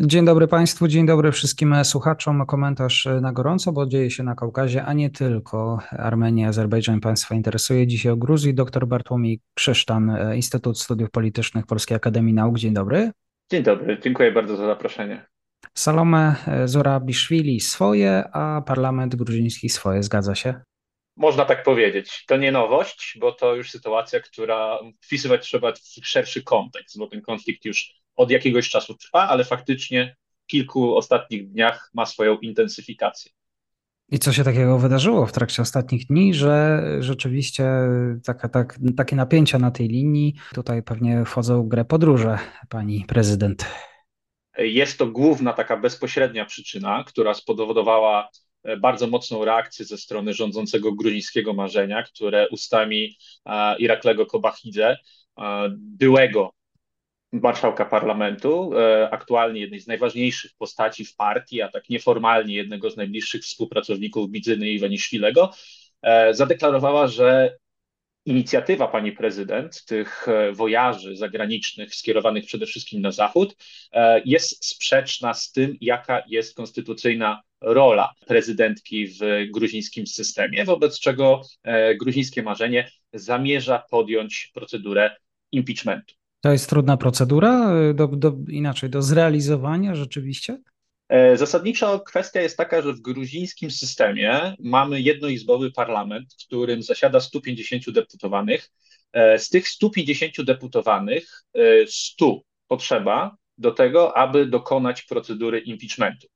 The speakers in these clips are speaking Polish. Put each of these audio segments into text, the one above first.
Dzień dobry Państwu, dzień dobry wszystkim słuchaczom. Komentarz na gorąco, bo dzieje się na Kaukazie, a nie tylko. Armenia, Azerbejdżan Państwa interesuje. Dzisiaj o Gruzji. Dr Bartłomiej Krzysztan, Instytut Studiów Politycznych Polskiej Akademii Nauk. Dzień dobry. Dzień dobry, dziękuję bardzo za zaproszenie. Salome Zorabiszwili swoje, a parlament gruziński swoje, zgadza się? Można tak powiedzieć. To nie nowość, bo to już sytuacja, która wpisywać trzeba w szerszy kontekst, bo ten konflikt już od jakiegoś czasu trwa, ale faktycznie w kilku ostatnich dniach ma swoją intensyfikację. I co się takiego wydarzyło w trakcie ostatnich dni, że rzeczywiście taka, tak, takie napięcia na tej linii, tutaj pewnie wchodzą w grę podróże pani prezydent. Jest to główna taka bezpośrednia przyczyna, która spowodowała e, bardzo mocną reakcję ze strony rządzącego gruzińskiego marzenia, które ustami Iraklego Kobachidze, byłego marszałka parlamentu, e, aktualnie jednej z najważniejszych postaci w partii, a tak nieformalnie jednego z najbliższych współpracowników Bidzyny i e, zadeklarowała, że inicjatywa pani prezydent, tych e, wojaży zagranicznych skierowanych przede wszystkim na Zachód, jest sprzeczna z tym, jaka jest konstytucyjna rola prezydentki w gruzińskim systemie, wobec czego gruzińskie marzenie zamierza podjąć procedurę impeachmentu. To jest trudna procedura, y, do, do, inaczej, do zrealizowania rzeczywiście? E, zasadniczo kwestia jest taka, że w gruzińskim systemie mamy jednoizbowy parlament, w którym zasiada 150 deputowanych. E, z tych 150 deputowanych 100 e, potrzeba do tego, aby dokonać procedury impeachmentu.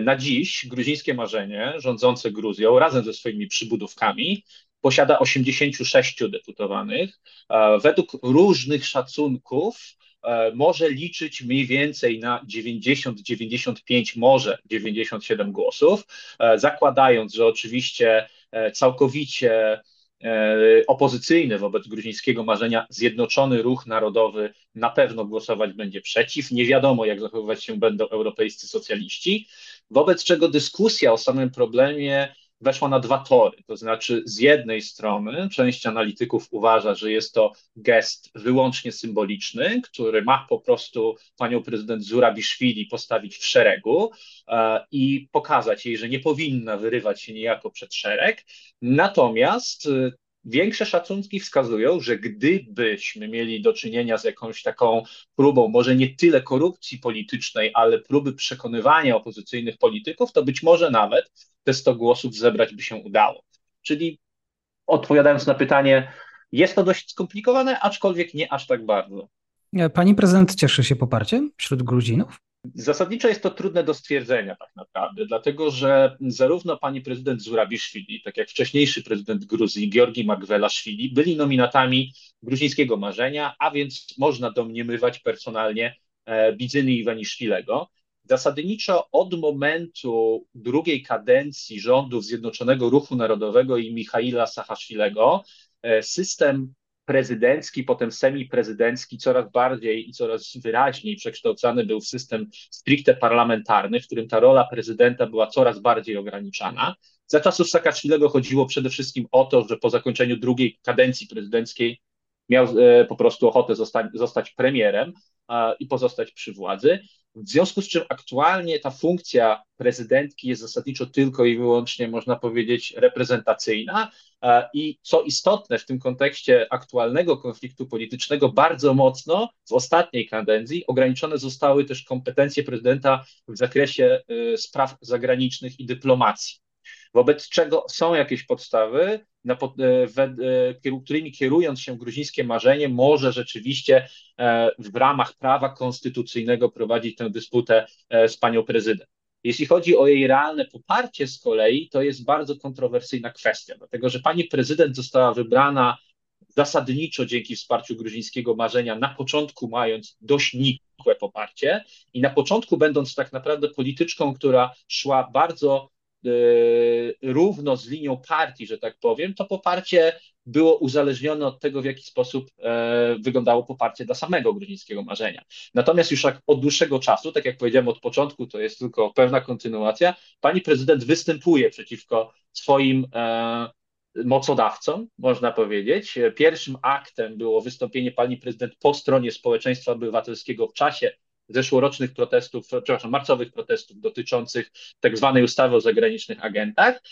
Na dziś gruzińskie marzenie rządzące Gruzją razem ze swoimi przybudówkami posiada 86 deputowanych. E, według różnych szacunków e, może liczyć mniej więcej na 90, 95, może 97 głosów, e, zakładając, że oczywiście całkowicie opozycyjny wobec gruzińskiego marzenia Zjednoczony Ruch Narodowy na pewno głosować będzie przeciw. Nie wiadomo, jak zachowywać się będą europejscy socjaliści, wobec czego dyskusja o samym problemie weszła na dwa tory. To znaczy, z jednej strony część analityków uważa, że jest to gest wyłącznie symboliczny, który ma po prostu panią prezydent Zurabiszwili postawić w szeregu e, i pokazać jej, że nie powinna wyrywać się niejako przed szereg. Natomiast Większe szacunki wskazują, że gdybyśmy mieli do czynienia z jakąś taką próbą, może nie tyle korupcji politycznej, ale próby przekonywania opozycyjnych polityków, to być może nawet te 100 głosów zebrać by się udało. Czyli odpowiadając na pytanie, jest to dość skomplikowane, aczkolwiek nie aż tak bardzo. Pani prezydent cieszy się poparciem wśród Gruzinów? Zasadniczo jest to trudne do stwierdzenia tak naprawdę, dlatego że zarówno pani prezydent Zurabiszwili, tak jak wcześniejszy prezydent Gruzji, Georgi Magwelaszwili, byli nominatami gruzińskiego marzenia, a więc można domniemywać personalnie e, Bidzyny Iwaniszwilego. Zasadniczo od momentu drugiej kadencji rządów Zjednoczonego Ruchu Narodowego i Michaila Sachaszwilego e, system prezydencki, potem semiprezydencki coraz bardziej i coraz wyraźniej przekształcany był w system stricte parlamentarny, w którym ta rola prezydenta była coraz bardziej ograniczana. Za czasów Saakaszwilego chodziło przede wszystkim o to, że po zakończeniu drugiej kadencji prezydenckiej miał e, po prostu ochotę zostać, zostać premierem i pozostać przy władzy. W związku z czym aktualnie ta funkcja prezydentki jest zasadniczo tylko i wyłącznie, można powiedzieć, reprezentacyjna. I co istotne w tym kontekście aktualnego konfliktu politycznego, bardzo mocno w ostatniej kadencji ograniczone zostały też kompetencje prezydenta w zakresie y, spraw zagranicznych i dyplomacji. Wobec czego są jakieś podstawy, na, e, e, którymi kierując się gruzińskie marzenie, może rzeczywiście e, w ramach prawa konstytucyjnego prowadzić tę dysputę z panią prezydent. Jeśli chodzi o jej realne poparcie z kolei, to jest bardzo kontrowersyjna kwestia, dlatego że pani prezydent została wybrana zasadniczo dzięki wsparciu gruzińskiego marzenia, na początku mając dość nikłe poparcie i na początku będąc tak naprawdę polityczką, która szła bardzo równo z linią partii, że tak powiem, to poparcie było uzależnione od tego, w jaki sposób e, wyglądało poparcie dla samego gruzińskiego marzenia. Natomiast już od dłuższego czasu, tak jak powiedziałem od początku, to jest tylko pewna kontynuacja, pani prezydent występuje przeciwko swoim e, mocodawcą, można powiedzieć. Pierwszym aktem było wystąpienie pani prezydent po stronie społeczeństwa obywatelskiego w czasie zeszłorocznych protestów, przepraszam, marcowych protestów dotyczących tak zwanej ustawy o zagranicznych agentach.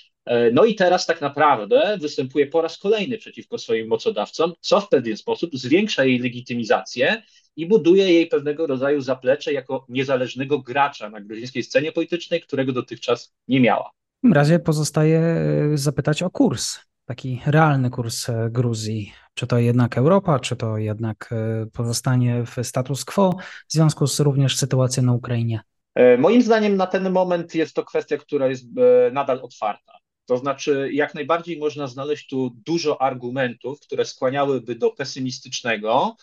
No i teraz tak naprawdę występuje po raz kolejny przeciwko swoim mocodawcom, co w pewien sposób zwiększa jej legitymizację i buduje jej pewnego rodzaju zaplecze jako niezależnego gracza na gruzińskiej scenie politycznej, którego dotychczas nie miała. W tym razie pozostaje e, zapytać o kurs taki realny kurs e, Gruzji? Czy to jednak Europa, czy to jednak e, pozostanie w status quo w związku z również sytuacją na Ukrainie? E, moim zdaniem na ten moment jest to kwestia, która jest nadal otwarta. To znaczy, jak najbardziej można znaleźć tu dużo argumentów, które skłaniałyby do pesymistycznego,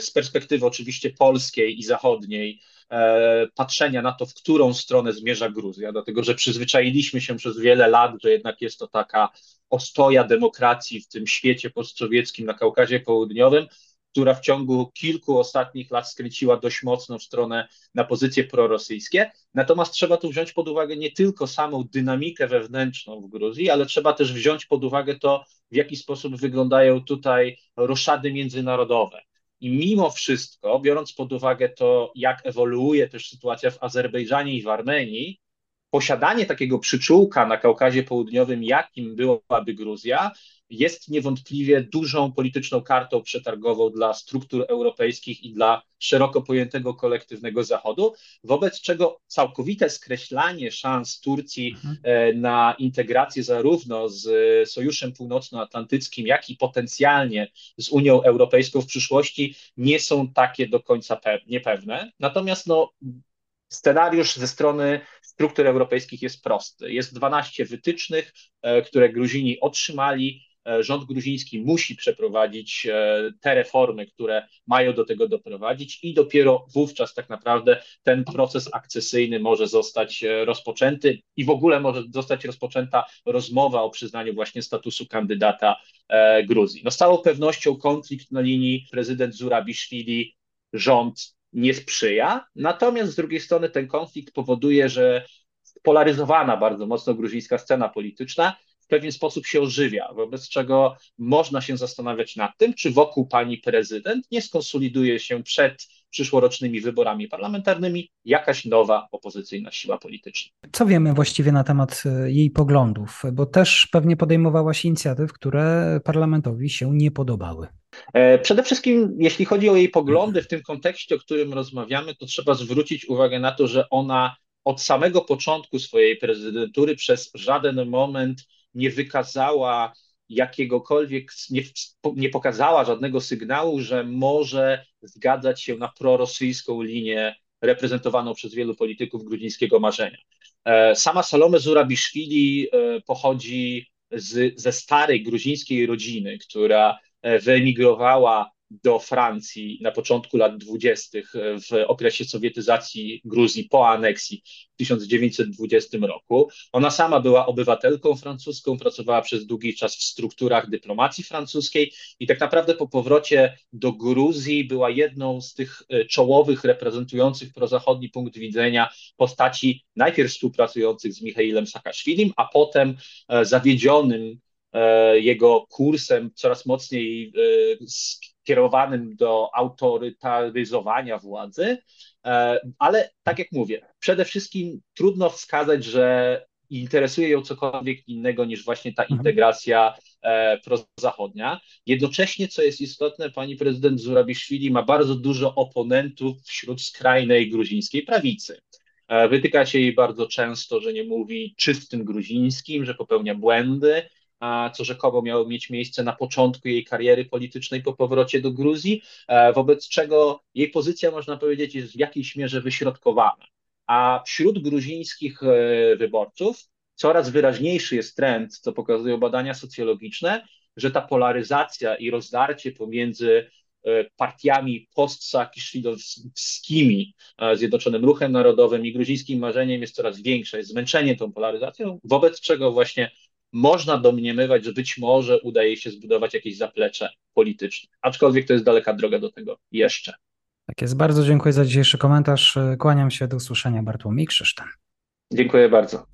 z perspektywy oczywiście polskiej i zachodniej, E, patrzenia na to, w którą stronę zmierza Gruzja, dlatego że przyzwyczailiśmy się przez wiele lat, że jednak jest to taka ostoja demokracji w tym świecie postsowieckim na Kaukazie Południowym, która w ciągu kilku ostatnich lat skręciła dość mocno w stronę na pozycje prorosyjskie. Natomiast trzeba tu wziąć pod uwagę nie tylko samą dynamikę wewnętrzną w Gruzji, ale trzeba też wziąć pod uwagę to, w jaki sposób wyglądają tutaj roszady międzynarodowe. I mimo wszystko, biorąc pod uwagę to, jak ewoluuje też sytuacja w Azerbejdżanie i w Armenii, posiadanie takiego przyczółka na Kaukazie Południowym, jakim byłaby Gruzja, jest niewątpliwie dużą polityczną kartą przetargową dla struktur europejskich i dla szeroko pojętego kolektywnego Zachodu, wobec czego całkowite skreślanie szans Turcji mhm. e, na integrację zarówno z Sojuszem Północnoatlantyckim, jak i potencjalnie z Unią Europejską w przyszłości nie są takie do końca niepewne. Natomiast no, Scenariusz ze strony struktur europejskich jest prosty. Jest 12 wytycznych, e, które Gruzini otrzymali. E, rząd gruziński musi przeprowadzić e, te reformy, które mają do tego doprowadzić, i dopiero wówczas tak naprawdę ten proces akcesyjny może zostać rozpoczęty i w ogóle może zostać rozpoczęta rozmowa o przyznaniu właśnie statusu kandydata Gruzji. No z całą pewnością konflikt na linii prezydent Zurabiszwili, rząd nie sprzyja. Natomiast z drugiej strony ten konflikt powoduje, że polaryzowana bardzo mocno gruzińska scena polityczna w pewien sposób się ożywia, wobec czego można się zastanawiać nad tym, czy wokół pani prezydent nie skonsoliduje się przed przyszłorocznymi wyborami parlamentarnymi jakaś nowa opozycyjna siła polityczna. Co wiemy właściwie na temat e, jej poglądów? Bo też pewnie podejmowałaś inicjatyw, które parlamentowi się nie podobały. E, przede wszystkim, jeśli chodzi o jej poglądy w tym kontekście, o którym rozmawiamy, to trzeba zwrócić uwagę na to, że ona od samego początku swojej prezydentury przez żaden moment nie wykazała jakiegokolwiek, nie, nie pokazała żadnego sygnału, że może zgadzać się na prorosyjską linię reprezentowaną przez wielu polityków gruzińskiego marzenia. E, sama Salome Zurabiszwili e, pochodzi z, ze starej gruzińskiej rodziny, która wyemigrowała do Francji na początku lat dwudziestych w okresie sowietyzacji Gruzji po aneksji w 1920 roku. Ona sama była obywatelką francuską, pracowała przez długi czas w strukturach dyplomacji francuskiej i tak naprawdę po powrocie do Gruzji była jedną z tych e, czołowych reprezentujących prozachodni punkt widzenia postaci najpierw współpracujących z Michailem Saakaszwilim, a potem e, zawiedzionym e, jego kursem coraz mocniej kierowanym do autorytaryzowania władzy, e, ale tak jak mówię, przede wszystkim trudno wskazać, że interesuje ją cokolwiek innego niż właśnie ta mhm. integracja e, prozachodnia. Jednocześnie, co jest istotne, pani prezydent Zurabiszwili ma bardzo dużo oponentów wśród skrajnej gruzińskiej prawicy. E, wytyka się jej bardzo często, że nie mówi czystym gruzińskim, że popełnia błędy, co rzekomo miało mieć miejsce na początku jej kariery politycznej po powrocie do Gruzji, e, wobec czego jej pozycja, można powiedzieć, jest w jakiejś mierze wyśrodkowana. A wśród gruzińskich e, wyborców coraz wyraźniejszy jest trend, co pokazują badania socjologiczne, że ta polaryzacja i rozdarcie pomiędzy e, partiami post-saakaszwilowskimi, e, Zjednoczonym Ruchem Narodowym i gruzińskim marzeniem jest coraz większe, jest zmęczenie tą polaryzacją, wobec czego właśnie można domniemywać, że być może udaje się zbudować jakieś zaplecze polityczne, aczkolwiek to jest daleka droga do tego jeszcze. Tak jest, bardzo dziękuję za dzisiejszy komentarz. Kłaniam się, do usłyszenia Bartłomiej Krzysztof. Dziękuję bardzo.